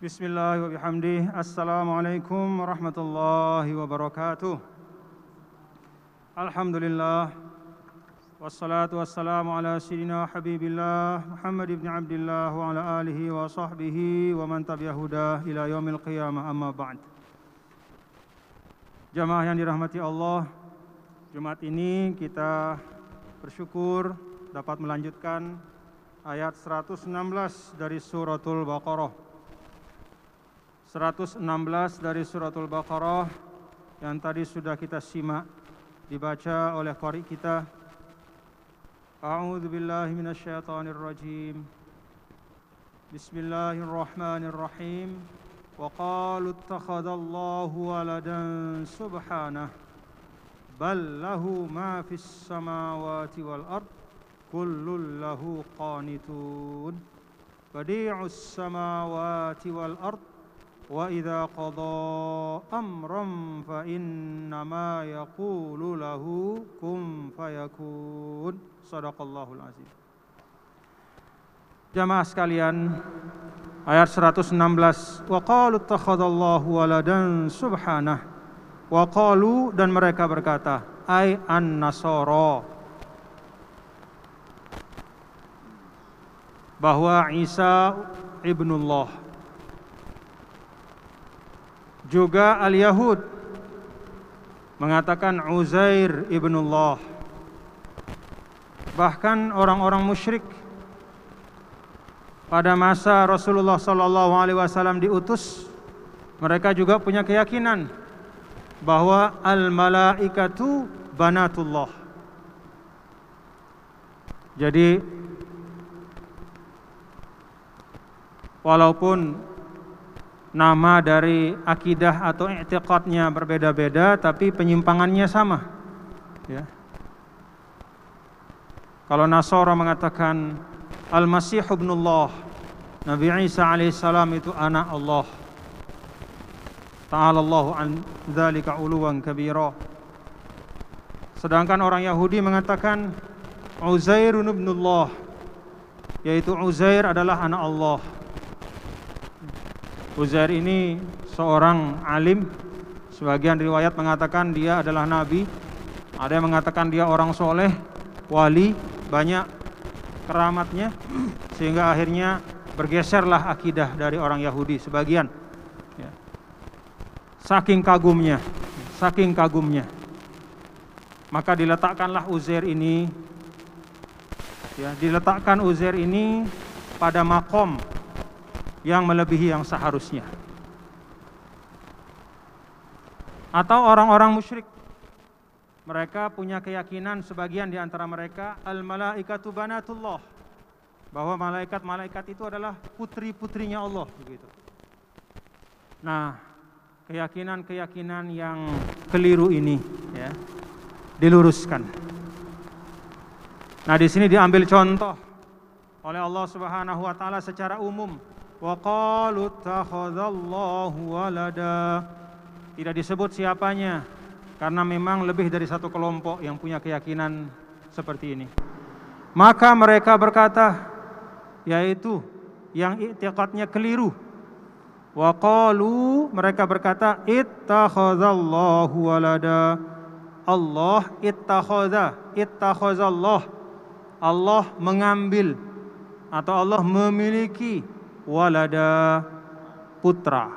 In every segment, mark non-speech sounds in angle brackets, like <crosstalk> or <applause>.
Bismillah wa bihamdih. Assalamualaikum warahmatullahi wabarakatuh. Alhamdulillah. Wassalatu wassalamu ala sayyidina habibillah Muhammad ibn Abdullah wa ala alihi wa sahbihi wa man tabi'ahudah ila yaumil qiyamah amma ba'd. Jamaah yang dirahmati Allah, Jumat ini kita bersyukur dapat melanjutkan ayat 116 dari suratul Baqarah. 116 dari suratul Baqarah yang tadi sudah kita simak dibaca oleh qari kita. A'udzu billahi minasyaitonir rajim. Bismillahirrahmanirrahim. Wa qalu ittakhadallahu waladan subhanahu bal lahu ma fis samawati wal ard kullun lahu qanitun. Badi'us samawati wal ard وإذا قضى أمرا فإنما يقول له كن فيكون صدق الله العظيم Jamaah sekalian ayat 116 wa qalu ittakhadallahu waladan subhanah wa qalu dan mereka berkata ai an-nasara bahwa Isa ibnullah juga al-Yahud mengatakan Uzair ibnullah. Bahkan orang-orang musyrik pada masa Rasulullah sallallahu alaihi wasallam diutus mereka juga punya keyakinan bahwa al-malaikatu banatullah. Jadi walaupun nama dari akidah atau i'tiqadnya berbeda-beda tapi penyimpangannya sama. Ya. Kalau Nasara mengatakan Al-Masih ibnullah, Nabi Isa alaihissalam itu anak Allah. Ta'ala Allah an dzalika uluwan kabira. Sedangkan orang Yahudi mengatakan Uzairun ibnullah, yaitu Uzair adalah anak Allah. Uzair ini seorang alim. Sebagian riwayat mengatakan dia adalah nabi. Ada yang mengatakan dia orang soleh, wali, banyak keramatnya. <clears throat> Sehingga akhirnya bergeserlah akidah dari orang Yahudi sebagian. Ya. Saking kagumnya, saking kagumnya. Maka diletakkanlah Uzair ini, ya, diletakkan Uzair ini pada makom yang melebihi yang seharusnya. Atau orang-orang musyrik mereka punya keyakinan sebagian di antara mereka al-malaikatu banatullah bahwa malaikat-malaikat itu adalah putri-putrinya Allah begitu. Nah, keyakinan-keyakinan yang keliru ini ya diluruskan. Nah, di sini diambil contoh oleh Allah Subhanahu wa taala secara umum وقالوا اتخذ الله ولدا tidak disebut siapanya karena memang lebih dari satu kelompok yang punya keyakinan seperti ini maka mereka berkata yaitu yang i'tiqadnya keliru wa qalu mereka berkata ittakhadzallahu walada Allah ittakhadha ittakhadzallah Allah mengambil atau Allah memiliki walada putra.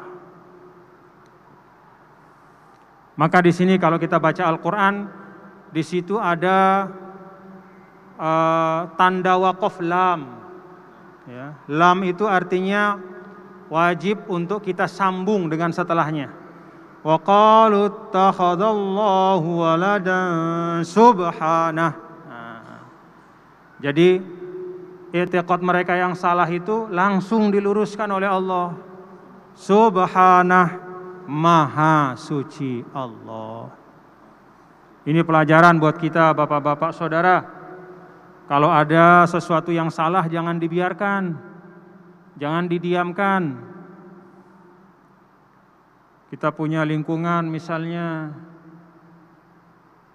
Maka di sini kalau kita baca Al-Qur'an di situ ada uh, tanda waqaf lam. Ya, lam itu artinya wajib untuk kita sambung dengan setelahnya. Wa qalu ittakhadallahu waladan subhanah. Nah, jadi i'tiqad mereka yang salah itu langsung diluruskan oleh Allah. Subhanah Maha suci Allah. Ini pelajaran buat kita Bapak-bapak Saudara. Kalau ada sesuatu yang salah jangan dibiarkan. Jangan didiamkan. Kita punya lingkungan misalnya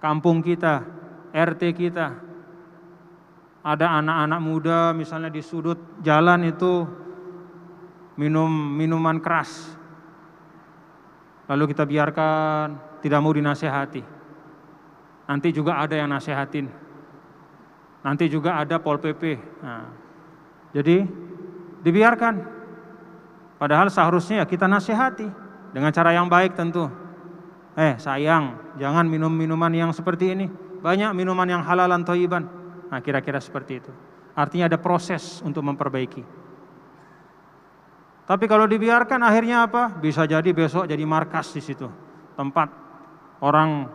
kampung kita, RT kita, ada anak-anak muda misalnya di sudut jalan itu minum minuman keras. Lalu kita biarkan, tidak mau dinasehati. Nanti juga ada yang nasehatin. Nanti juga ada Pol PP. Nah, jadi dibiarkan. Padahal seharusnya kita nasihati dengan cara yang baik tentu. Eh sayang, jangan minum minuman yang seperti ini. Banyak minuman yang halalan toiban. Nah kira-kira seperti itu. Artinya ada proses untuk memperbaiki. Tapi kalau dibiarkan akhirnya apa? Bisa jadi besok jadi markas di situ. Tempat orang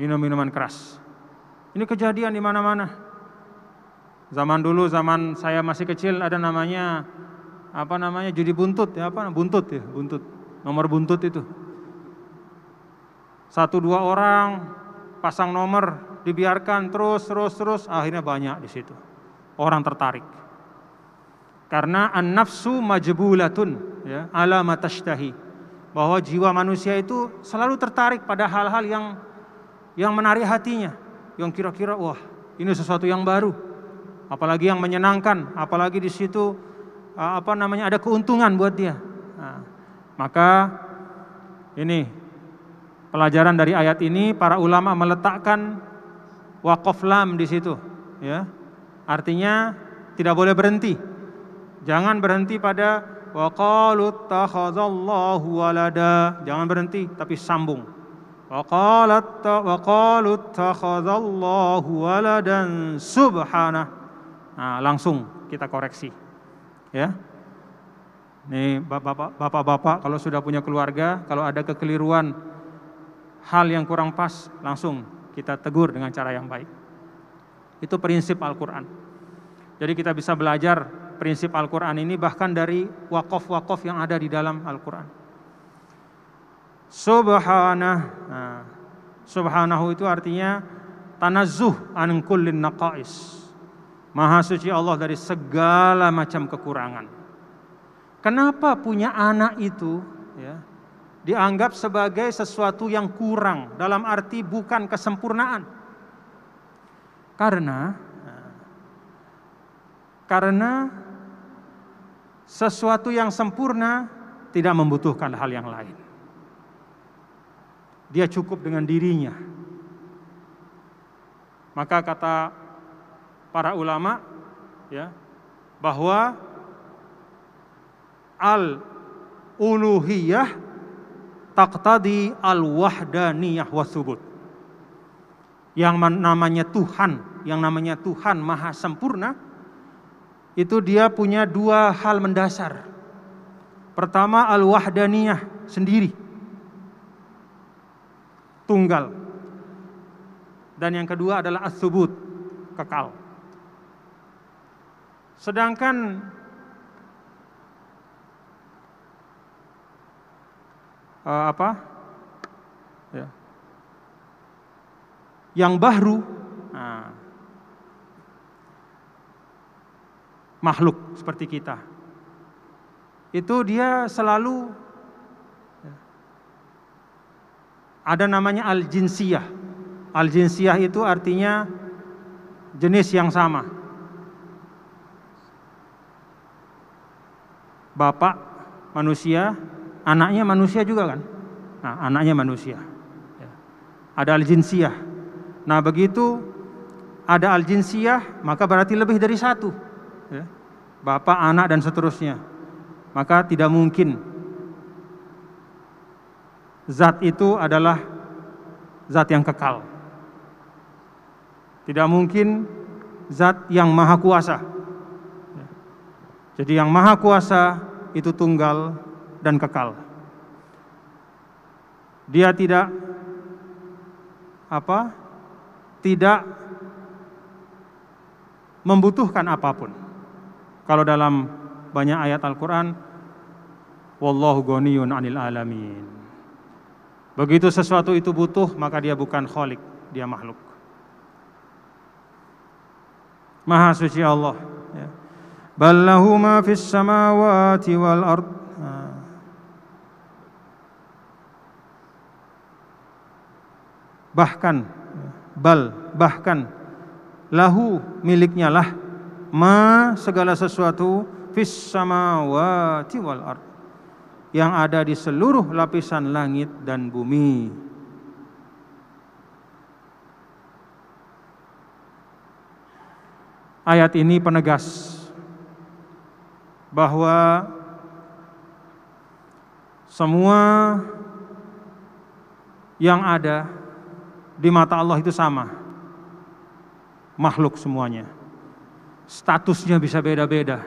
minum minuman keras. Ini kejadian di mana-mana. Zaman dulu, zaman saya masih kecil ada namanya apa namanya judi buntut ya apa buntut ya buntut nomor buntut itu satu dua orang pasang nomor dibiarkan terus terus terus akhirnya banyak di situ. Orang tertarik. Karena an-nafsu majbulatun ya ala matashtahi bahwa jiwa manusia itu selalu tertarik pada hal-hal yang yang menarik hatinya. Yang kira-kira wah ini sesuatu yang baru. Apalagi yang menyenangkan. Apalagi di situ apa namanya ada keuntungan buat dia. Nah, maka ini pelajaran dari ayat ini para ulama meletakkan wakaf lam di situ ya. Artinya tidak boleh berhenti. Jangan berhenti pada waqalu takhadzallahu walada. Jangan berhenti tapi sambung. Waqalat waqalu takhadzallahu waladan subhana nah langsung kita koreksi ya. Nih bapak-bapak kalau sudah punya keluarga, kalau ada kekeliruan hal yang kurang pas, langsung kita tegur dengan cara yang baik. Itu prinsip Al-Quran. Jadi kita bisa belajar prinsip Al-Quran ini bahkan dari wakaf-wakaf yang ada di dalam Al-Quran. Subhanah. Nah, subhanahu itu artinya tanazuh an kullin naqais. Maha suci Allah dari segala macam kekurangan. Kenapa punya anak itu ya, dianggap sebagai sesuatu yang kurang dalam arti bukan kesempurnaan? Karena karena sesuatu yang sempurna tidak membutuhkan hal yang lain. Dia cukup dengan dirinya. Maka kata para ulama ya bahwa al-uluhiyah taqtadi al-wahdaniyah wasubut. Yang namanya Tuhan, yang namanya Tuhan Maha Sempurna, itu dia punya dua hal mendasar. Pertama al-wahdaniyah sendiri. Tunggal. Dan yang kedua adalah as-subut, kekal. Sedangkan uh, apa? Ya. Yang baru nah, makhluk seperti kita. Itu dia selalu ya, ada namanya al-jinsiyah. Al-jinsiyah itu artinya jenis yang sama. Bapak manusia, anaknya manusia juga kan? Nah, anaknya manusia. Ya. Ada al-jinsiyah. Nah, begitu ada al-jinsiyah, maka berarti lebih dari satu. Ya. Bapak, anak, dan seterusnya. Maka tidak mungkin zat itu adalah zat yang kekal. Tidak mungkin zat yang maha kuasa. Ya. Jadi yang maha kuasa itu tunggal dan kekal. Dia tidak apa? Tidak membutuhkan apa pun. Kalau dalam banyak ayat Al-Qur'an wallahu ghaniyun 'anil alamin. Begitu sesuatu itu butuh, maka dia bukan khalik, dia makhluk. Maha suci Allah. Ya. Ballahu ma fis samawati wal ard. Bahkan bal bahkan lahu miliknya lah ma segala sesuatu fis samawati wal ard yang ada di seluruh lapisan langit dan bumi. Ayat ini penegas bahwa semua yang ada di mata Allah itu sama. Makhluk semuanya. Statusnya bisa beda-beda.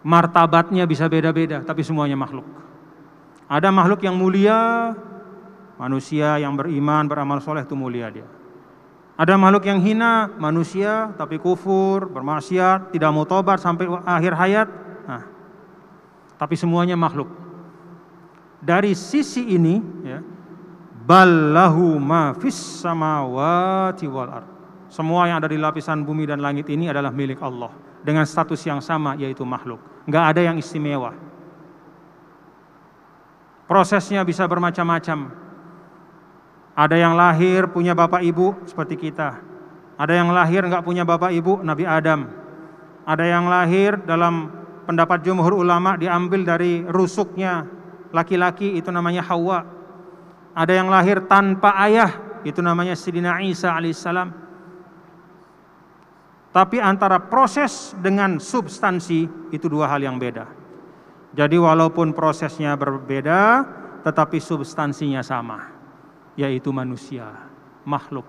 Martabatnya bisa beda-beda, tapi semuanya makhluk. Ada makhluk yang mulia, manusia yang beriman, beramal soleh itu mulia dia. Ada makhluk yang hina, manusia tapi kufur, bermaksiat, tidak mau tobat sampai akhir hayat. Nah, tapi semuanya makhluk. Dari sisi ini, ya, ballahu ma fis samawati wal ard. Semua yang ada di lapisan bumi dan langit ini adalah milik Allah dengan status yang sama yaitu makhluk. Enggak ada yang istimewa. Prosesnya bisa bermacam-macam. Ada yang lahir punya bapak ibu seperti kita. Ada yang lahir nggak punya bapak ibu Nabi Adam. Ada yang lahir dalam pendapat jumhur ulama diambil dari rusuknya laki-laki itu namanya Hawa. Ada yang lahir tanpa ayah itu namanya Sidina Isa alaihissalam. Tapi antara proses dengan substansi itu dua hal yang beda. Jadi walaupun prosesnya berbeda tetapi substansinya sama yaitu manusia, makhluk.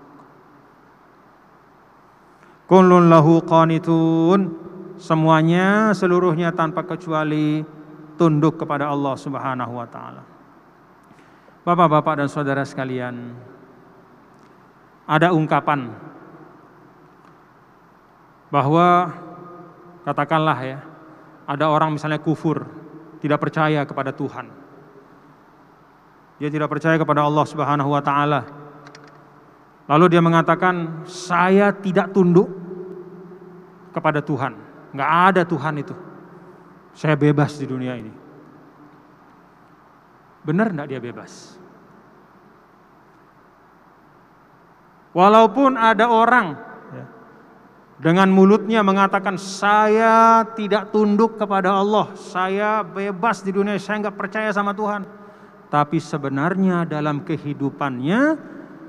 Kullun lahu qanitun, semuanya seluruhnya tanpa kecuali tunduk kepada Allah Subhanahu wa taala. Bapak-bapak dan saudara sekalian, ada ungkapan bahwa katakanlah ya, ada orang misalnya kufur, tidak percaya kepada Tuhan. Dia tidak percaya kepada Allah Subhanahu wa taala. Lalu dia mengatakan, "Saya tidak tunduk kepada Tuhan. Enggak ada Tuhan itu. Saya bebas di dunia ini." Benar enggak dia bebas? Walaupun ada orang ya, dengan mulutnya mengatakan saya tidak tunduk kepada Allah, saya bebas di dunia, saya enggak percaya sama Tuhan tapi sebenarnya dalam kehidupannya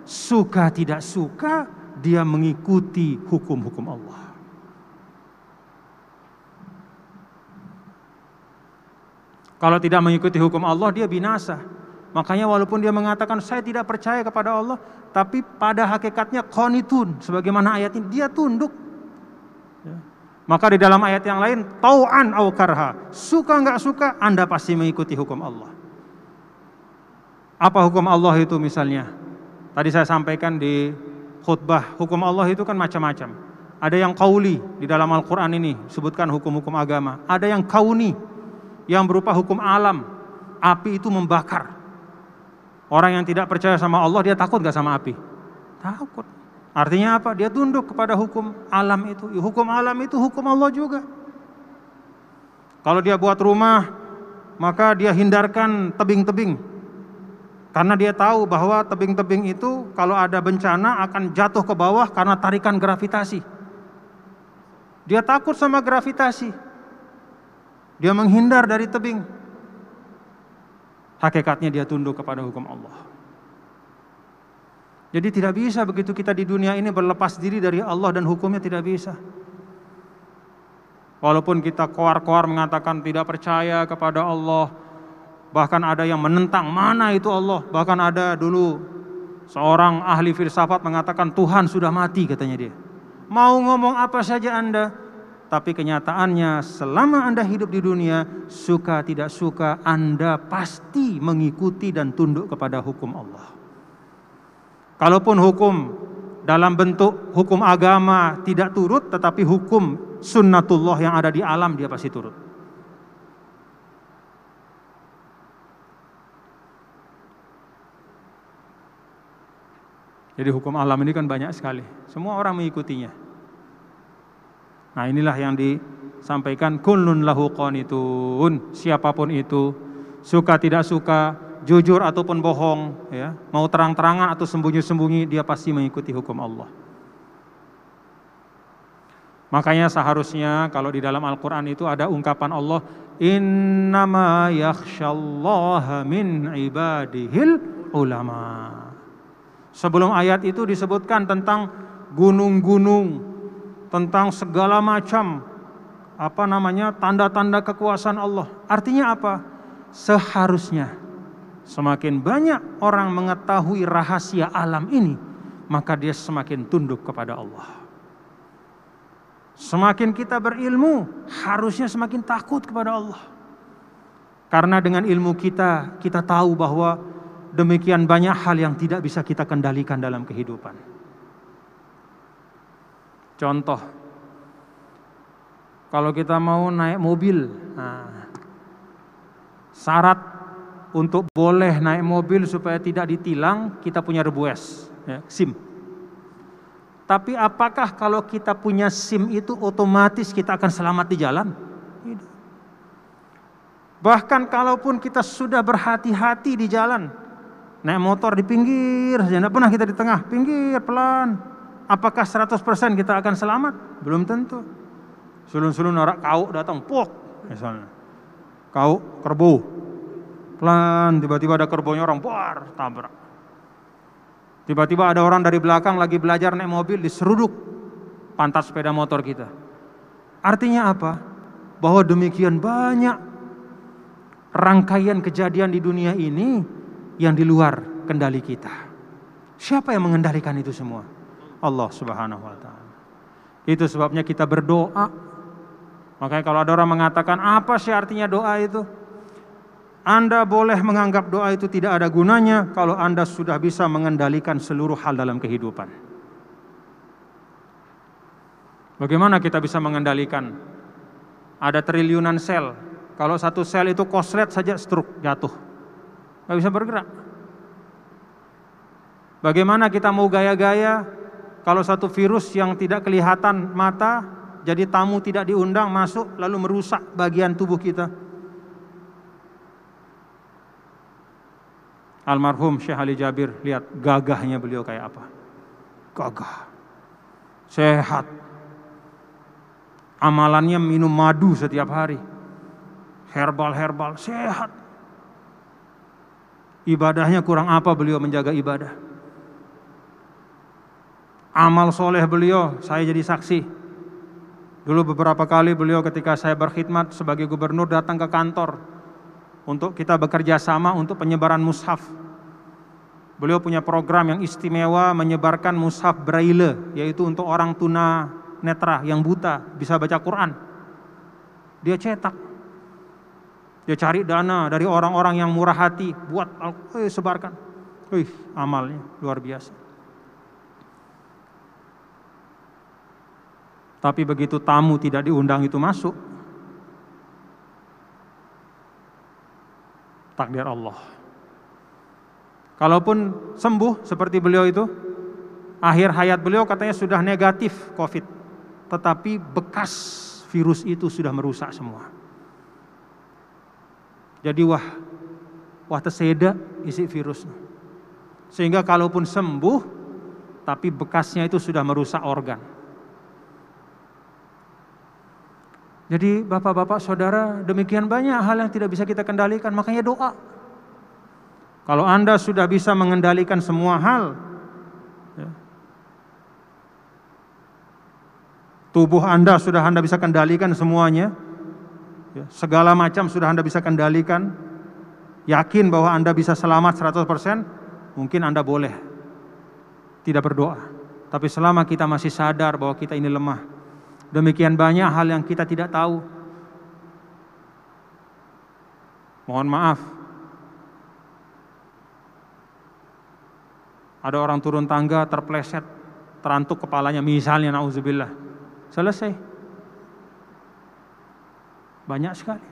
suka tidak suka dia mengikuti hukum-hukum Allah. Kalau tidak mengikuti hukum Allah dia binasa. Makanya walaupun dia mengatakan saya tidak percaya kepada Allah, tapi pada hakikatnya konitun sebagaimana ayat ini dia tunduk. Ya. Maka di dalam ayat yang lain tau'an au karha, suka nggak suka Anda pasti mengikuti hukum Allah. Apa hukum Allah itu misalnya? Tadi saya sampaikan di khutbah, hukum Allah itu kan macam-macam. Ada yang kauli di dalam Al-Quran ini, sebutkan hukum-hukum agama. Ada yang kauni, yang berupa hukum alam. Api itu membakar. Orang yang tidak percaya sama Allah, dia takut gak sama api? Takut. Artinya apa? Dia tunduk kepada hukum alam itu. Hukum alam itu hukum Allah juga. Kalau dia buat rumah, maka dia hindarkan tebing-tebing karena dia tahu bahwa tebing-tebing itu kalau ada bencana akan jatuh ke bawah karena tarikan gravitasi. Dia takut sama gravitasi. Dia menghindar dari tebing. Hakikatnya dia tunduk kepada hukum Allah. Jadi tidak bisa begitu kita di dunia ini berlepas diri dari Allah dan hukumnya tidak bisa. Walaupun kita koar-koar mengatakan tidak percaya kepada Allah, Bahkan ada yang menentang mana itu Allah. Bahkan ada dulu seorang ahli filsafat mengatakan Tuhan sudah mati katanya dia. Mau ngomong apa saja Anda, tapi kenyataannya selama Anda hidup di dunia, suka tidak suka Anda pasti mengikuti dan tunduk kepada hukum Allah. Kalaupun hukum dalam bentuk hukum agama tidak turut, tetapi hukum sunnatullah yang ada di alam dia pasti turut. Jadi hukum alam ini kan banyak sekali. Semua orang mengikutinya. Nah inilah yang disampaikan kullun lahu qanitun. Siapa pun itu, suka tidak suka, jujur ataupun bohong, ya, mau terang-terangan atau sembunyi-sembunyi, dia pasti mengikuti hukum Allah. Makanya seharusnya kalau di dalam Al-Quran itu ada ungkapan Allah, Innama yakhshallaha min ibadihil ulama. Sebelum ayat itu disebutkan tentang gunung-gunung, tentang segala macam apa namanya tanda-tanda kekuasaan Allah. Artinya apa? Seharusnya semakin banyak orang mengetahui rahasia alam ini, maka dia semakin tunduk kepada Allah. Semakin kita berilmu, harusnya semakin takut kepada Allah. Karena dengan ilmu kita, kita tahu bahwa demikian banyak hal yang tidak bisa kita kendalikan dalam kehidupan. Contoh, kalau kita mau naik mobil, nah, syarat untuk boleh naik mobil supaya tidak ditilang, kita punya rebues, ya, SIM. Tapi apakah kalau kita punya SIM itu otomatis kita akan selamat di jalan? Bahkan kalaupun kita sudah berhati-hati di jalan, naik motor di pinggir tidak pernah kita di tengah, pinggir pelan. Apakah 100% kita akan selamat? Belum tentu. Sulun-sulun norak kau datang, pok misalnya. Kau kerbau, pelan tiba-tiba ada kerbonya orang, buar tabrak. Tiba-tiba ada orang dari belakang lagi belajar naik mobil diseruduk pantat sepeda motor kita. Artinya apa? Bahwa demikian banyak rangkaian kejadian di dunia ini yang di luar kendali kita. Siapa yang mengendalikan itu semua? Allah Subhanahu wa taala. Itu sebabnya kita berdoa. Makanya kalau ada orang mengatakan apa sih artinya doa itu? Anda boleh menganggap doa itu tidak ada gunanya kalau Anda sudah bisa mengendalikan seluruh hal dalam kehidupan. Bagaimana kita bisa mengendalikan? Ada triliunan sel. Kalau satu sel itu koslet saja stroke jatuh. Gak bisa bergerak. Bagaimana kita mau gaya-gaya kalau satu virus yang tidak kelihatan mata jadi tamu tidak diundang masuk lalu merusak bagian tubuh kita? Almarhum Syekh Ali Jabir, lihat gagahnya beliau kayak apa. Gagah. Sehat. Amalannya minum madu setiap hari. Herbal-herbal, sehat. Ibadahnya kurang apa beliau menjaga ibadah. Amal soleh beliau, saya jadi saksi. Dulu beberapa kali beliau ketika saya berkhidmat sebagai gubernur datang ke kantor untuk kita bekerja sama untuk penyebaran mushaf. Beliau punya program yang istimewa menyebarkan mushaf braille, yaitu untuk orang tuna netra yang buta bisa baca Quran. Dia cetak, dia cari dana dari orang-orang yang murah hati buat eh, sebarkan. Wih, amalnya luar biasa. Tapi begitu tamu tidak diundang itu masuk, takdir Allah. Kalaupun sembuh seperti beliau itu, akhir hayat beliau katanya sudah negatif COVID, tetapi bekas virus itu sudah merusak semua. Jadi wah, wah terseda isi virus. Sehingga kalaupun sembuh, tapi bekasnya itu sudah merusak organ. Jadi bapak-bapak saudara demikian banyak hal yang tidak bisa kita kendalikan makanya doa. Kalau anda sudah bisa mengendalikan semua hal. Ya, tubuh anda sudah anda bisa kendalikan semuanya. Ya, segala macam sudah anda bisa kendalikan. Yakin bahwa anda bisa selamat 100%. Mungkin anda boleh tidak berdoa. Tapi selama kita masih sadar bahwa kita ini lemah Demikian banyak hal yang kita tidak tahu. Mohon maaf. Ada orang turun tangga terpleset, terantuk kepalanya misalnya nauzubillah. Selesai. Banyak sekali.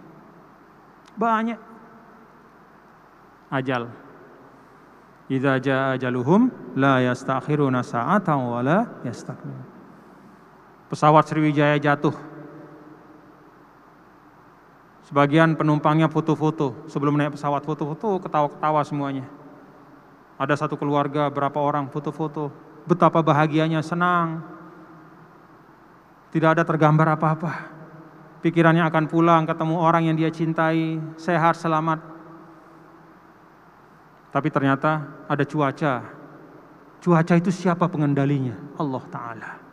Banyak. Ajal. Idza jaa la yastakhiruna sa'atan wa la pesawat Sriwijaya jatuh. Sebagian penumpangnya foto-foto, sebelum naik pesawat foto-foto, ketawa-ketawa semuanya. Ada satu keluarga, berapa orang foto-foto, betapa bahagianya, senang. Tidak ada tergambar apa-apa. Pikirannya akan pulang ketemu orang yang dia cintai, sehat, selamat. Tapi ternyata ada cuaca. Cuaca itu siapa pengendalinya? Allah Ta'ala.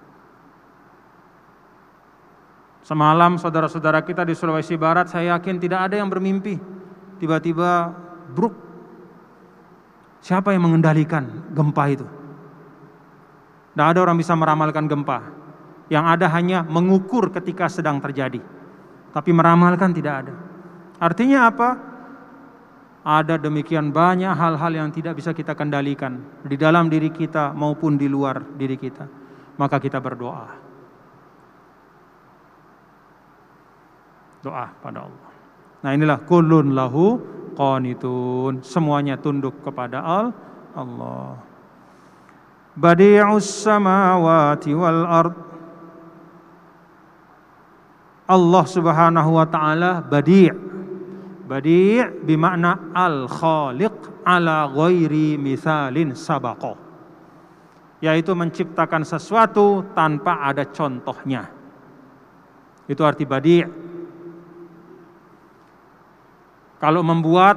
Semalam saudara-saudara kita di Sulawesi Barat saya yakin tidak ada yang bermimpi. Tiba-tiba bruk. Siapa yang mengendalikan gempa itu? Tidak ada orang bisa meramalkan gempa. Yang ada hanya mengukur ketika sedang terjadi. Tapi meramalkan tidak ada. Artinya apa? Ada demikian banyak hal-hal yang tidak bisa kita kendalikan di dalam diri kita maupun di luar diri kita. Maka kita berdoa. Doa pada Allah. Nah inilah kulun lahu qanitun. Semuanya tunduk kepada Allah. Badi'us samawati wal ard. Allah Subhanahu wa taala badi'. Badi' bermakna al-khaliq ala ghairi misalin sabaqa. Yaitu menciptakan sesuatu tanpa ada contohnya. Itu arti badi' Kalau membuat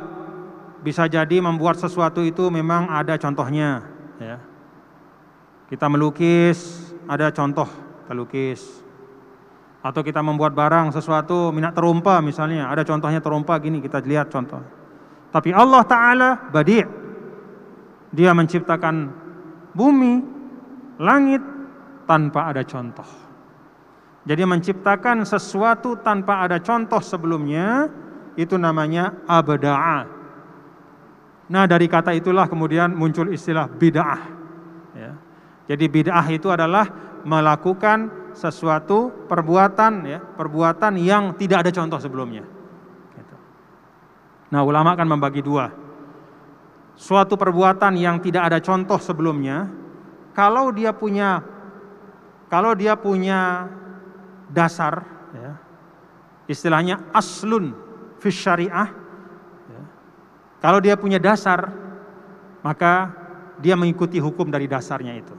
bisa jadi membuat sesuatu itu memang ada contohnya ya. Kita melukis, ada contoh terlukis. Atau kita membuat barang sesuatu minat terumpa misalnya, ada contohnya terumpa gini kita lihat contoh. Tapi Allah taala badi' Dia menciptakan bumi, langit tanpa ada contoh. Jadi menciptakan sesuatu tanpa ada contoh sebelumnya itu namanya abda'a. Nah dari kata itulah kemudian muncul istilah bid'ah. Ya. Jadi bid'ah itu adalah melakukan sesuatu perbuatan ya, perbuatan yang tidak ada contoh sebelumnya. Gitu. Nah ulama akan membagi dua. Suatu perbuatan yang tidak ada contoh sebelumnya, kalau dia punya kalau dia punya dasar, ya, istilahnya aslun fi syariah ya, kalau dia punya dasar maka dia mengikuti hukum dari dasarnya itu.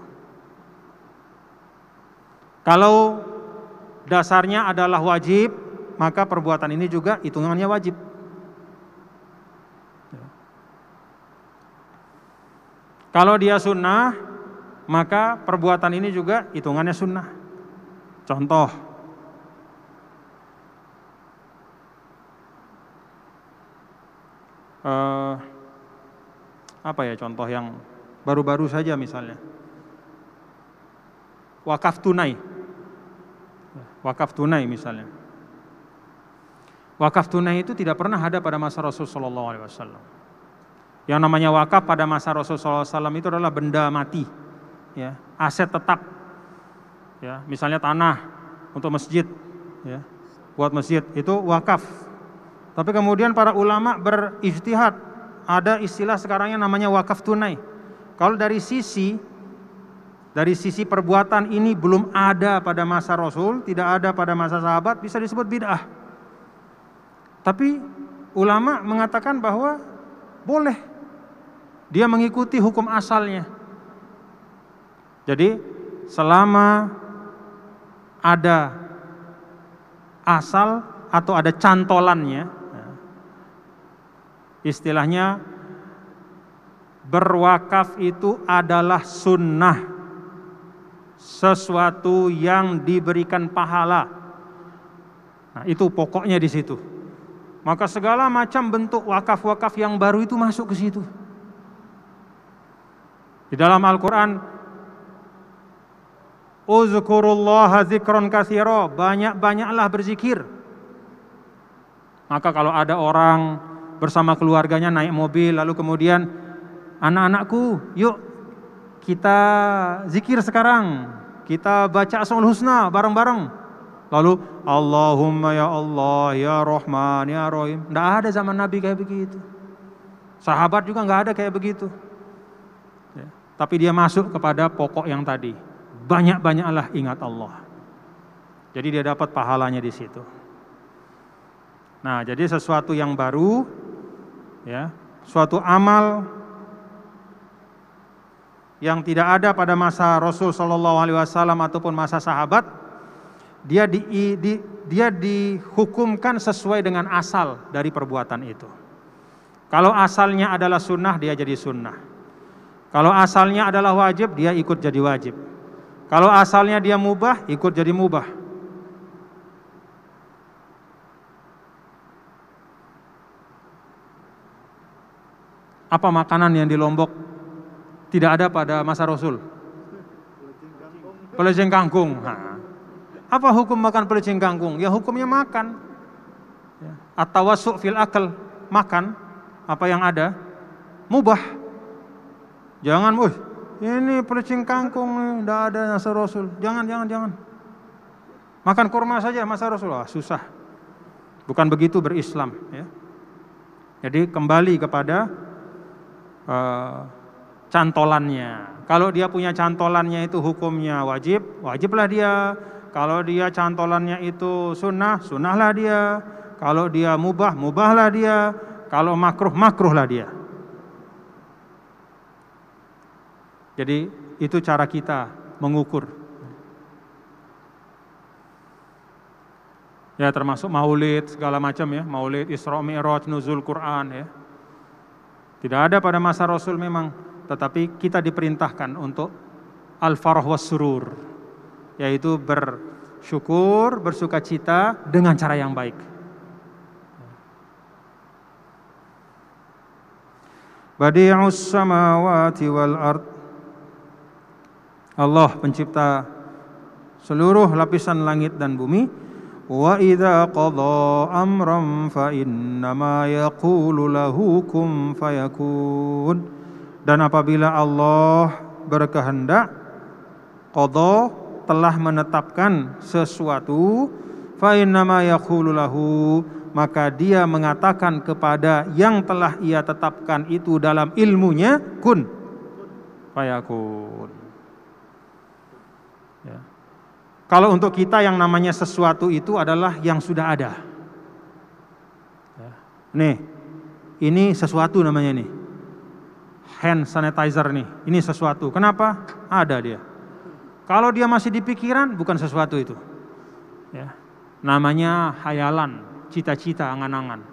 Kalau dasarnya adalah wajib maka perbuatan ini juga hitungannya wajib. Ya. kalau dia sunnah maka perbuatan ini juga hitungannya sunnah. Contoh uh, apa ya contoh yang baru-baru saja misalnya? Wakaf tunai. Wakaf tunai misalnya. Wakaf tunai itu tidak pernah ada pada masa Rasulullah SAW yang namanya wakaf pada masa Rasulullah SAW itu adalah benda mati ya aset tetap ya misalnya tanah untuk masjid ya buat masjid. Itu wakaf tapi kemudian para ulama berijtihad, ada istilah sekarang yang namanya wakaf tunai. Kalau dari sisi dari sisi perbuatan ini belum ada pada masa Rasul, tidak ada pada masa sahabat, bisa disebut bid'ah. Tapi ulama mengatakan bahwa boleh dia mengikuti hukum asalnya. Jadi selama ada asal atau ada cantolannya, Istilahnya berwakaf itu adalah sunnah sesuatu yang diberikan pahala. Nah, itu pokoknya di situ. Maka segala macam bentuk wakaf-wakaf yang baru itu masuk ke situ. Di dalam Al-Qur'an Uzkurullaha zikron kathiro Banyak-banyaklah berzikir Maka kalau ada orang bersama keluarganya naik mobil lalu kemudian anak-anakku yuk kita zikir sekarang. Kita baca asmaul husna bareng-bareng. Lalu Allahumma ya Allah ya Rahman ya Rahim. Tidak ada zaman Nabi kayak begitu. Sahabat juga nggak ada kayak begitu. Ya. tapi dia masuk kepada pokok yang tadi. Banyak-banyaklah ingat Allah. Jadi dia dapat pahalanya di situ. Nah, jadi sesuatu yang baru ya, suatu amal yang tidak ada pada masa Rasul Shallallahu Alaihi Wasallam ataupun masa sahabat, dia di, di dia dihukumkan sesuai dengan asal dari perbuatan itu. Kalau asalnya adalah sunnah, dia jadi sunnah. Kalau asalnya adalah wajib, dia ikut jadi wajib. Kalau asalnya dia mubah, ikut jadi mubah. Apa makanan yang di Lombok tidak ada pada masa Rasul? Pelecing kangkung. Nah, apa hukum makan pelecing kangkung? Ya hukumnya makan. Ya. Atau wasuk fil akal, makan apa yang ada, mubah. Jangan, wih, ini pelecing kangkung, tidak ada masa Rasul. Jangan, jangan, jangan. Makan kurma saja masa Rasul, ah, susah. Bukan begitu berislam. Ya. Jadi kembali kepada uh, cantolannya. Kalau dia punya cantolannya itu hukumnya wajib, wajiblah dia kalau dia cantolannya itu sunnah, sunnahlah dia. Kalau dia mubah, mubahlah dia. Kalau makruh, makruhlah dia. Jadi itu cara kita mengukur. Ya termasuk maulid segala macam ya, maulid Isra Mi'raj, nuzul Quran ya. Tidak ada pada masa Rasul memang, tetapi kita diperintahkan untuk al-farah was surur yaitu bersyukur, bersuka cita dengan cara yang baik. Badi'us samawati wal ard Allah pencipta seluruh lapisan langit dan bumi qadha amran fa innama yaqulu lahu kun fayakun. Dan apabila Allah berkehendak qadha telah menetapkan sesuatu fa innama yaqulu lahu maka dia mengatakan kepada yang telah ia tetapkan itu dalam ilmunya kun fayakun ya. Kalau untuk kita yang namanya sesuatu itu adalah yang sudah ada nih ini sesuatu namanya nih hand sanitizer nih ini sesuatu kenapa ada dia kalau dia masih di pikiran, bukan sesuatu itu. Ya. Namanya hayalan, cita-cita, angan-angan.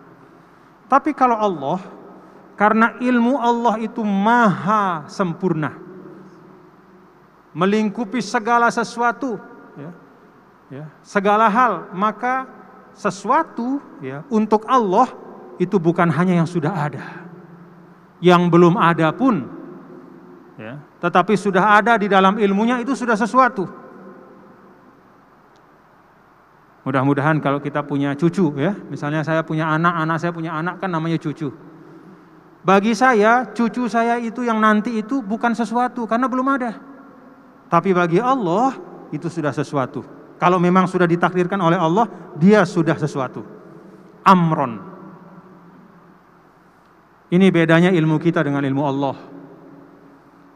Tapi kalau Allah, karena ilmu Allah itu maha sempurna, melingkupi segala sesuatu, ya, segala hal, maka sesuatu ya, untuk Allah itu bukan hanya yang sudah ada, yang belum ada pun ya, tetapi sudah ada di dalam ilmunya itu sudah sesuatu. Mudah-mudahan kalau kita punya cucu ya, misalnya saya punya anak, anak saya punya anak kan namanya cucu. Bagi saya, cucu saya itu yang nanti itu bukan sesuatu karena belum ada. Tapi bagi Allah itu sudah sesuatu. Kalau memang sudah ditakdirkan oleh Allah, dia sudah sesuatu. Amron. Ini bedanya ilmu kita dengan ilmu Allah.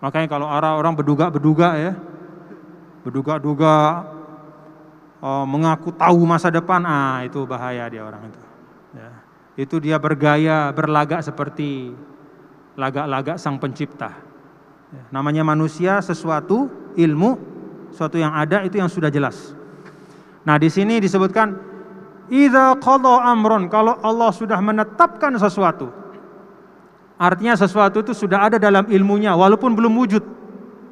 Makanya kalau orang-orang berduga-berduga ya, berduga-duga oh, mengaku tahu masa depan, ah itu bahaya dia orang itu. Ya. Itu dia bergaya, berlagak seperti lagak-lagak sang pencipta. Ya. Namanya manusia sesuatu, ilmu, sesuatu yang ada itu yang sudah jelas. Nah di sini disebutkan, Ida qadha amron, kalau Allah sudah menetapkan sesuatu, Artinya sesuatu itu sudah ada dalam ilmunya walaupun belum wujud.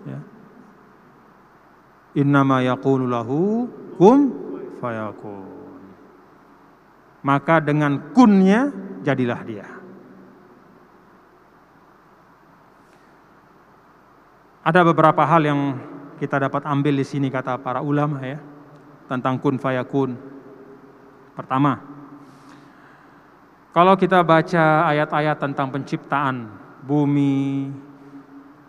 Ya. Innama yaqulu lahu kum fayakun. Maka dengan kunnya jadilah dia. Ada beberapa hal yang kita dapat ambil di sini kata para ulama ya tentang kun fayakun. Pertama, kalau kita baca ayat-ayat tentang penciptaan bumi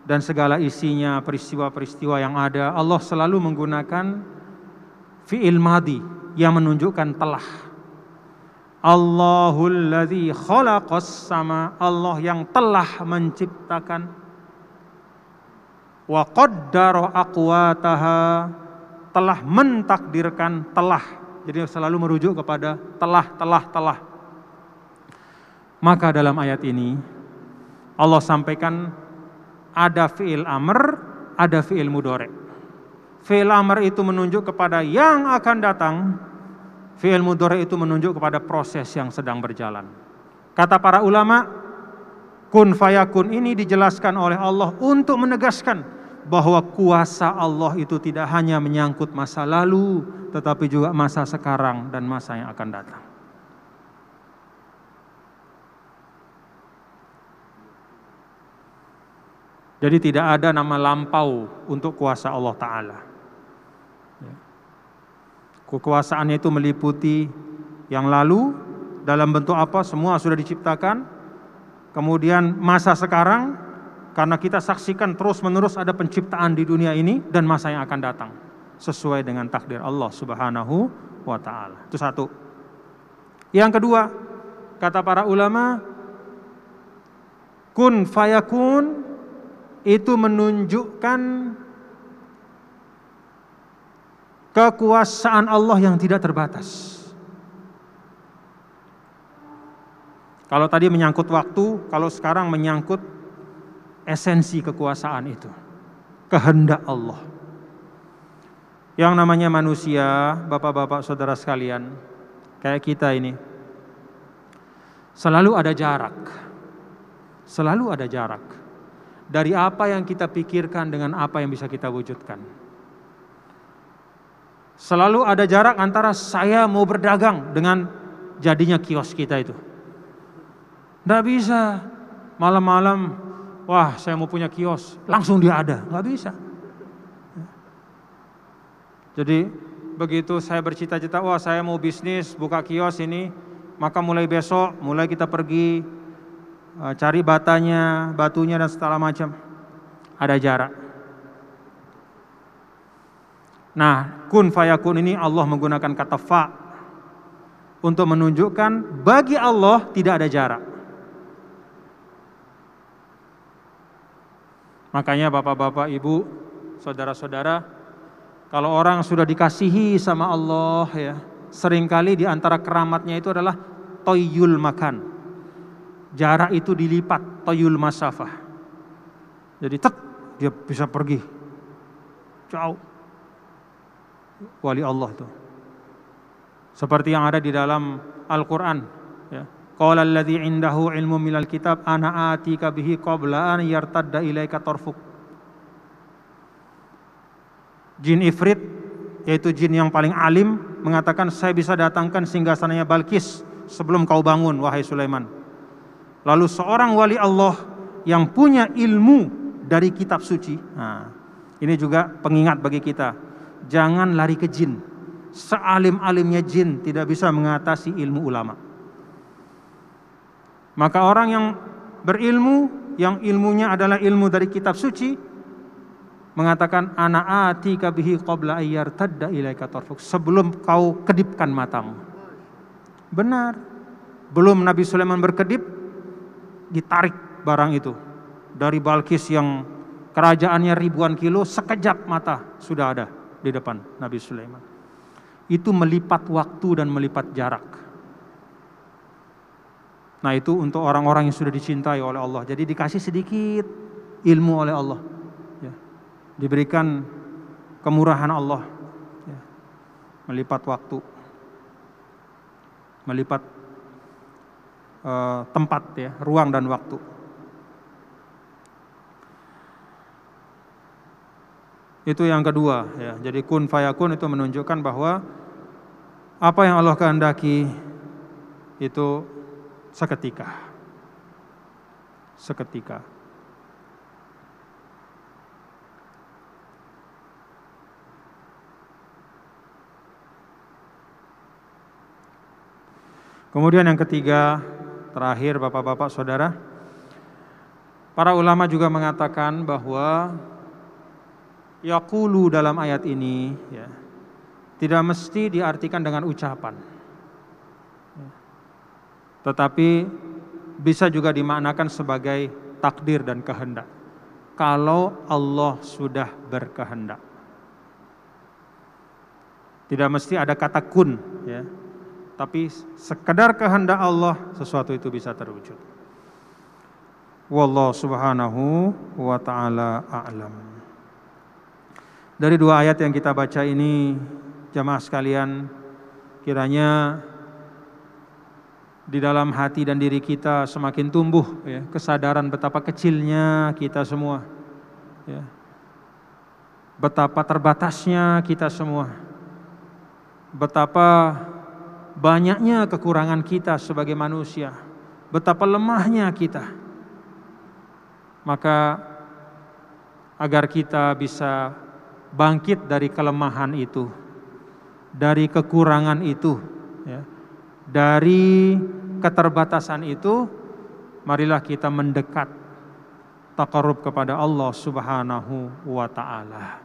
dan segala isinya, peristiwa-peristiwa yang ada, Allah selalu menggunakan fi'il madi yang menunjukkan telah. Allahul ladzi khalaqas sama Allah yang telah menciptakan wa qaddara aqwataha telah mentakdirkan telah. Jadi selalu merujuk kepada telah telah telah maka dalam ayat ini Allah sampaikan ada fi'il amr, ada fi'il mudore. Fi'il amr itu menunjuk kepada yang akan datang. Fi'il mudhari itu menunjuk kepada proses yang sedang berjalan. Kata para ulama, kun fayakun ini dijelaskan oleh Allah untuk menegaskan bahwa kuasa Allah itu tidak hanya menyangkut masa lalu, tetapi juga masa sekarang dan masa yang akan datang. Jadi tidak ada nama lampau untuk kuasa Allah Ta'ala. Ya. Kekuasaannya itu meliputi yang lalu dalam bentuk apa semua sudah diciptakan. Kemudian masa sekarang karena kita saksikan terus menerus ada penciptaan di dunia ini dan masa yang akan datang sesuai dengan takdir Allah Subhanahu wa taala. Itu satu. Yang kedua, kata para ulama kun fayakun itu menunjukkan kekuasaan Allah yang tidak terbatas. Kalau tadi menyangkut waktu, kalau sekarang menyangkut esensi kekuasaan itu, kehendak Allah. Yang namanya manusia, bapak-bapak, saudara sekalian, kayak kita ini, selalu ada jarak, selalu ada jarak dari apa yang kita pikirkan dengan apa yang bisa kita wujudkan. Selalu ada jarak antara saya mau berdagang dengan jadinya kios kita itu. Tidak bisa malam-malam, wah saya mau punya kios, langsung dia ada, nggak bisa. Jadi begitu saya bercita-cita, wah saya mau bisnis buka kios ini, maka mulai besok, mulai kita pergi Eh, cari batanya, batunya dan segala macam. Ada jarak. Nah, kun fayakun ini Allah menggunakan kata fa untuk menunjukkan bagi Allah tidak ada jarak. Makanya bapak-bapak, ibu, saudara-saudara, kalau orang sudah dikasihi sama Allah ya, sering kali di antara keramatnya itu adalah toyul makan jarak itu dilipat toyul masafah. Jadi tek dia bisa pergi jauh. Wali Allah itu. Seperti yang ada di dalam Al-Qur'an. Qala alladzi indahu ilmu minal kitab ana atika bihi qabla an yartadda ilaika tarfuk. Jin Ifrit yaitu jin yang paling alim mengatakan saya bisa datangkan singgasananya Balkis sebelum kau bangun wahai Sulaiman. Lalu seorang wali Allah yang punya ilmu dari kitab suci. Nah, ini juga pengingat bagi kita. Jangan lari ke jin. Sealim-alimnya jin tidak bisa mengatasi ilmu ulama. Maka orang yang berilmu, yang ilmunya adalah ilmu dari kitab suci, mengatakan ana ati kabihi qabla ayyar tadda ilaika tarfuk sebelum kau kedipkan matamu. Benar. Belum Nabi Sulaiman berkedip, ditarik barang itu dari Balkis yang kerajaannya ribuan kilo sekejap mata sudah ada di depan Nabi Sulaiman. Itu melipat waktu dan melipat jarak. Nah itu untuk orang-orang yang sudah dicintai oleh Allah. Jadi dikasih sedikit ilmu oleh Allah. Ya. Diberikan kemurahan Allah. Ya. Melipat waktu. Melipat uh, tempat ya, ruang dan waktu. Itu yang kedua ya. Jadi kun fayakun itu menunjukkan bahwa apa yang Allah kehendaki itu seketika. Seketika. Kemudian yang ketiga, terakhir Bapak-bapak Saudara, para ulama juga mengatakan bahwa yaqulu dalam ayat ini ya, tidak mesti diartikan dengan ucapan. Tetapi bisa juga dimaknakan sebagai takdir dan kehendak. Kalau Allah sudah berkehendak. Tidak mesti ada kata kun ya tapi sekedar kehendak Allah sesuatu itu bisa terwujud. Wallahu subhanahu wa ta'ala a'lam. Dari dua ayat yang kita baca ini, jamaah sekalian, kiranya di dalam hati dan diri kita semakin tumbuh ya, kesadaran betapa kecilnya kita semua. Ya. Betapa terbatasnya kita semua. Betapa banyaknya kekurangan kita sebagai manusia. Betapa lemahnya kita. Maka agar kita bisa bangkit dari kelemahan itu, dari kekurangan itu, ya, dari keterbatasan itu, marilah kita mendekat takarub kepada Allah Subhanahu wa Ta'ala.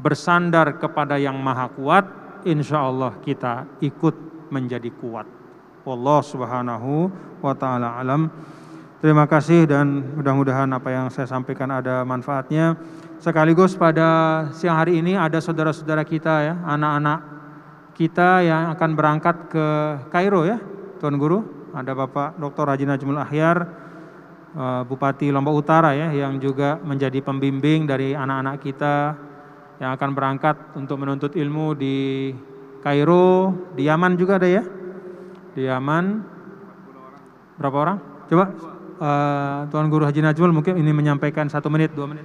Bersandar kepada yang Maha Kuat, insya Allah kita ikut menjadi kuat. Allah Subhanahu wa Ta'ala alam. Terima kasih dan mudah-mudahan apa yang saya sampaikan ada manfaatnya. Sekaligus pada siang hari ini ada saudara-saudara kita ya, anak-anak kita yang akan berangkat ke Kairo ya, Tuan Guru. Ada Bapak Dr. Haji Najmul Ahyar, eh, Bupati Lombok Utara ya, yang juga menjadi pembimbing dari anak-anak kita yang akan berangkat untuk menuntut ilmu di Kairo, di Yaman juga ada ya? Di Yaman. Berapa orang? Coba uh, Tuan Guru Haji Najmul mungkin ini menyampaikan satu menit, dua menit.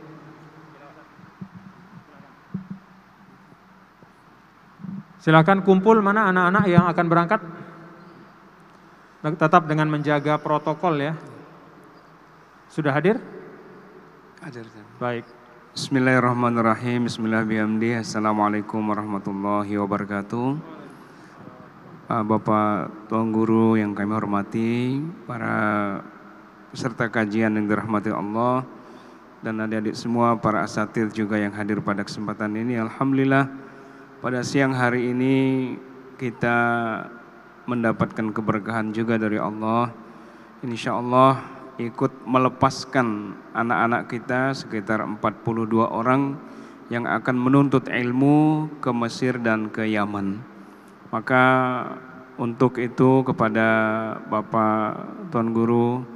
Silakan kumpul mana anak-anak yang akan berangkat. Tetap dengan menjaga protokol ya. Sudah hadir? Hadir. Baik. Bismillahirrahmanirrahim. Bismillahirrahmanirrahim. Assalamualaikum warahmatullahi wabarakatuh. Uh, Bapak Tuan Guru yang kami hormati, para peserta kajian yang dirahmati Allah dan adik-adik semua para asatid juga yang hadir pada kesempatan ini Alhamdulillah pada siang hari ini kita mendapatkan keberkahan juga dari Allah. Insya Allah ikut melepaskan anak-anak kita sekitar 42 orang yang akan menuntut ilmu ke Mesir dan ke Yaman. Maka untuk itu kepada Bapak Tuan Guru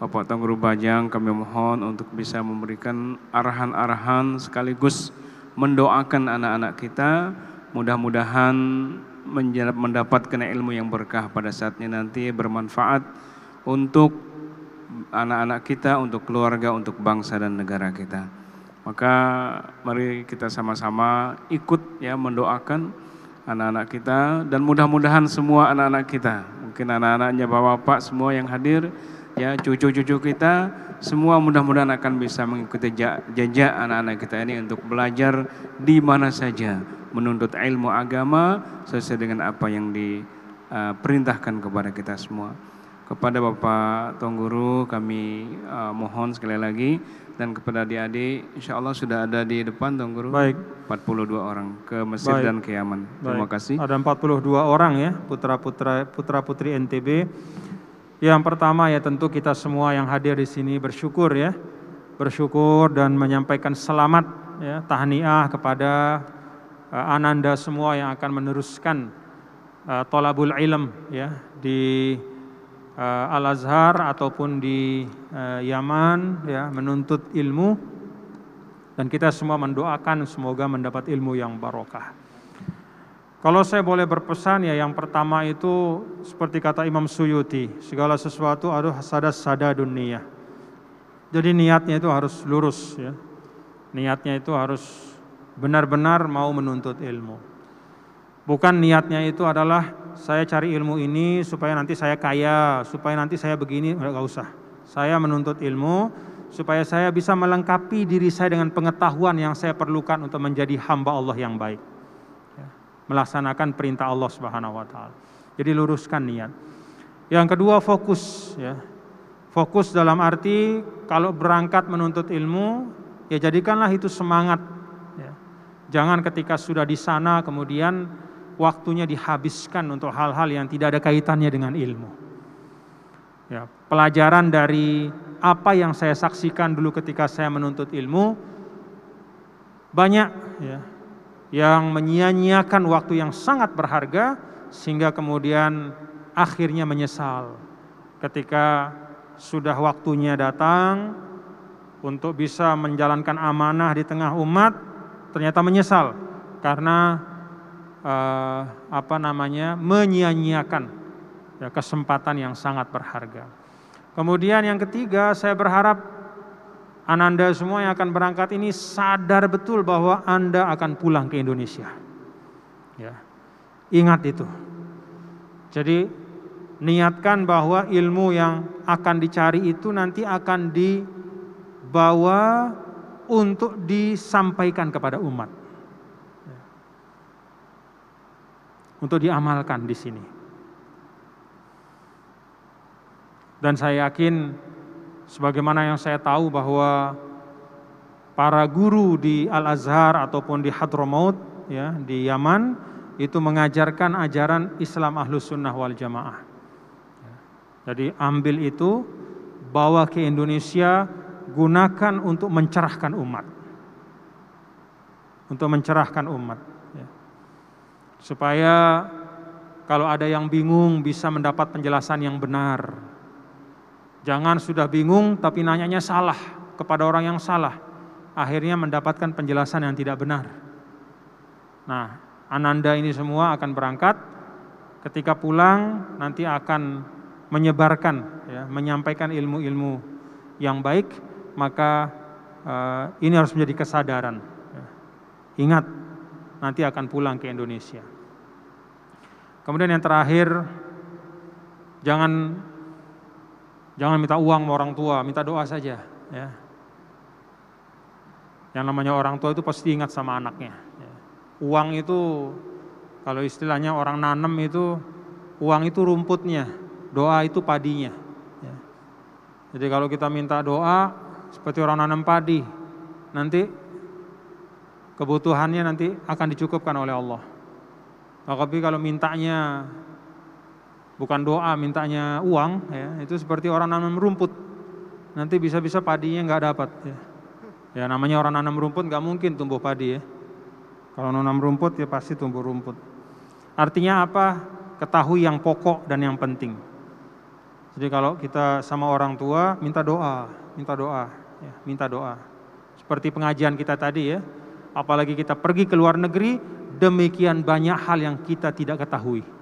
Bapak Tangguru Bajang kami mohon untuk bisa memberikan arahan-arahan sekaligus mendoakan anak-anak kita. Mudah-mudahan mendapatkan ilmu yang berkah pada saatnya nanti bermanfaat untuk anak-anak kita, untuk keluarga, untuk bangsa dan negara kita. Maka mari kita sama-sama ikut ya mendoakan anak-anak kita dan mudah-mudahan semua anak-anak kita, mungkin anak-anaknya Bapak-bapak semua yang hadir ya cucu-cucu kita semua mudah-mudahan akan bisa mengikuti jejak anak-anak kita ini untuk belajar di mana saja menuntut ilmu agama sesuai dengan apa yang diperintahkan uh, kepada kita semua. Kepada Bapak Tuan Guru kami uh, mohon sekali lagi dan kepada adik-adik insya Allah sudah ada di depan Tuan Guru. Baik. 42 orang ke Mesir Baik. dan ke Yaman. Terima Baik. kasih. Ada 42 orang ya putra-putra putra-putri NTB yang pertama ya tentu kita semua yang hadir di sini bersyukur ya. Bersyukur dan menyampaikan selamat ya tahniah kepada uh, ananda semua yang akan meneruskan uh, tolabul ilm ya di uh, Al Azhar ataupun di uh, Yaman ya menuntut ilmu dan kita semua mendoakan semoga mendapat ilmu yang barokah. Kalau saya boleh berpesan ya yang pertama itu seperti kata Imam Suyuti, segala sesuatu harus sadas sada dunia. Jadi niatnya itu harus lurus ya. Niatnya itu harus benar-benar mau menuntut ilmu. Bukan niatnya itu adalah saya cari ilmu ini supaya nanti saya kaya, supaya nanti saya begini, enggak usah. Saya menuntut ilmu supaya saya bisa melengkapi diri saya dengan pengetahuan yang saya perlukan untuk menjadi hamba Allah yang baik melaksanakan perintah Allah Subhanahu wa taala. Jadi luruskan niat. Yang kedua fokus ya. Fokus dalam arti kalau berangkat menuntut ilmu ya jadikanlah itu semangat ya. Jangan ketika sudah di sana kemudian waktunya dihabiskan untuk hal-hal yang tidak ada kaitannya dengan ilmu. Ya, pelajaran dari apa yang saya saksikan dulu ketika saya menuntut ilmu banyak ya yang menyia-nyiakan waktu yang sangat berharga sehingga kemudian akhirnya menyesal ketika sudah waktunya datang untuk bisa menjalankan amanah di tengah umat ternyata menyesal karena uh, apa namanya menyia-nyiakan ya, kesempatan yang sangat berharga. Kemudian yang ketiga, saya berharap Ananda semua yang akan berangkat ini sadar betul bahwa Anda akan pulang ke Indonesia. Ya. Ingat itu. Jadi niatkan bahwa ilmu yang akan dicari itu nanti akan dibawa untuk disampaikan kepada umat. Untuk diamalkan di sini. Dan saya yakin sebagaimana yang saya tahu bahwa para guru di Al-Azhar ataupun di Hadramaut ya di Yaman itu mengajarkan ajaran Islam Ahlus Sunnah wal Jamaah. Jadi ambil itu bawa ke Indonesia gunakan untuk mencerahkan umat. Untuk mencerahkan umat ya. Supaya kalau ada yang bingung bisa mendapat penjelasan yang benar Jangan sudah bingung tapi nanyanya salah kepada orang yang salah. Akhirnya mendapatkan penjelasan yang tidak benar. Nah, Ananda ini semua akan berangkat. Ketika pulang nanti akan menyebarkan, ya, menyampaikan ilmu-ilmu yang baik. Maka uh, ini harus menjadi kesadaran. Ya. Ingat, nanti akan pulang ke Indonesia. Kemudian yang terakhir, jangan Jangan minta uang sama orang tua, minta doa saja. Ya. Yang namanya orang tua itu pasti ingat sama anaknya. Ya. Uang itu, kalau istilahnya orang nanem itu, uang itu rumputnya, doa itu padinya. Ya. Jadi kalau kita minta doa, seperti orang nanam padi, nanti kebutuhannya nanti akan dicukupkan oleh Allah. Tapi kalau mintanya bukan doa mintanya uang ya. Itu seperti orang nanam rumput. Nanti bisa-bisa padinya nggak dapat ya. ya namanya orang nanam rumput nggak mungkin tumbuh padi ya. Kalau nanam rumput ya pasti tumbuh rumput. Artinya apa? Ketahui yang pokok dan yang penting. Jadi kalau kita sama orang tua minta doa minta doa ya, minta doa. Seperti pengajian kita tadi ya. Apalagi kita pergi ke luar negeri demikian banyak hal yang kita tidak ketahui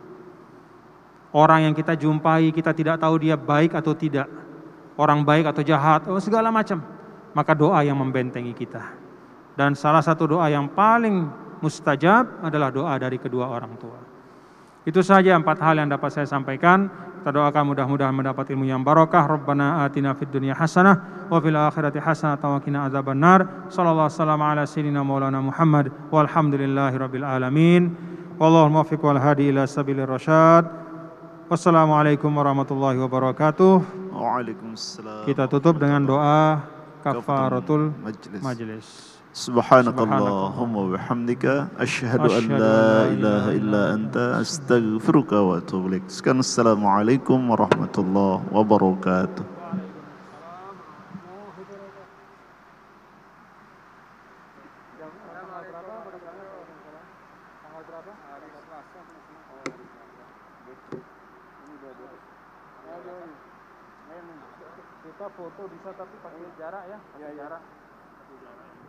Orang yang kita jumpai kita tidak tahu dia baik atau tidak. Orang baik atau jahat, oh segala macam. Maka doa yang membentengi kita. Dan salah satu doa yang paling mustajab adalah doa dari kedua orang tua. Itu saja empat hal yang dapat saya sampaikan. Kita doakan mudah-mudahan mendapat ilmu yang barokah. Rabbana atina fid dunya hasanah wa fil akhirati hasanah wa qina adzabannar. Sallallahu alaihi ala sayyidina maulana Muhammad walhamdulillahi rabbil alamin. Wallahu muwaffiq wal hadi ila sabilir rasyad. Wassalamualaikum warahmatullahi wabarakatuh. Waalaikumsalam. Kita tutup dengan doa kafaratul majlis. Subhanakallahumma bihamdika asyhadu an la ilaha illa anta astaghfiruka wa atubu ilaik. Assalamualaikum warahmatullahi wabarakatuh. Foto bisa tapi pakai jarak ya, pakai ya, jarak. إن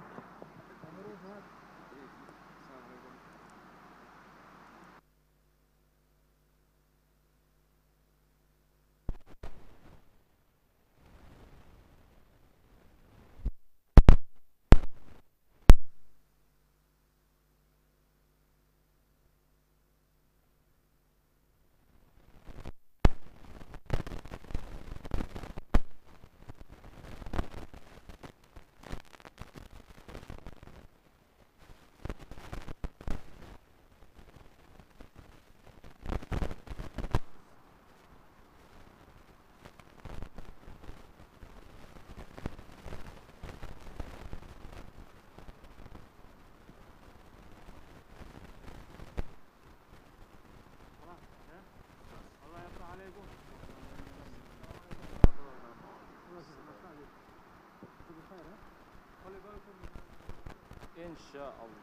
inshallah.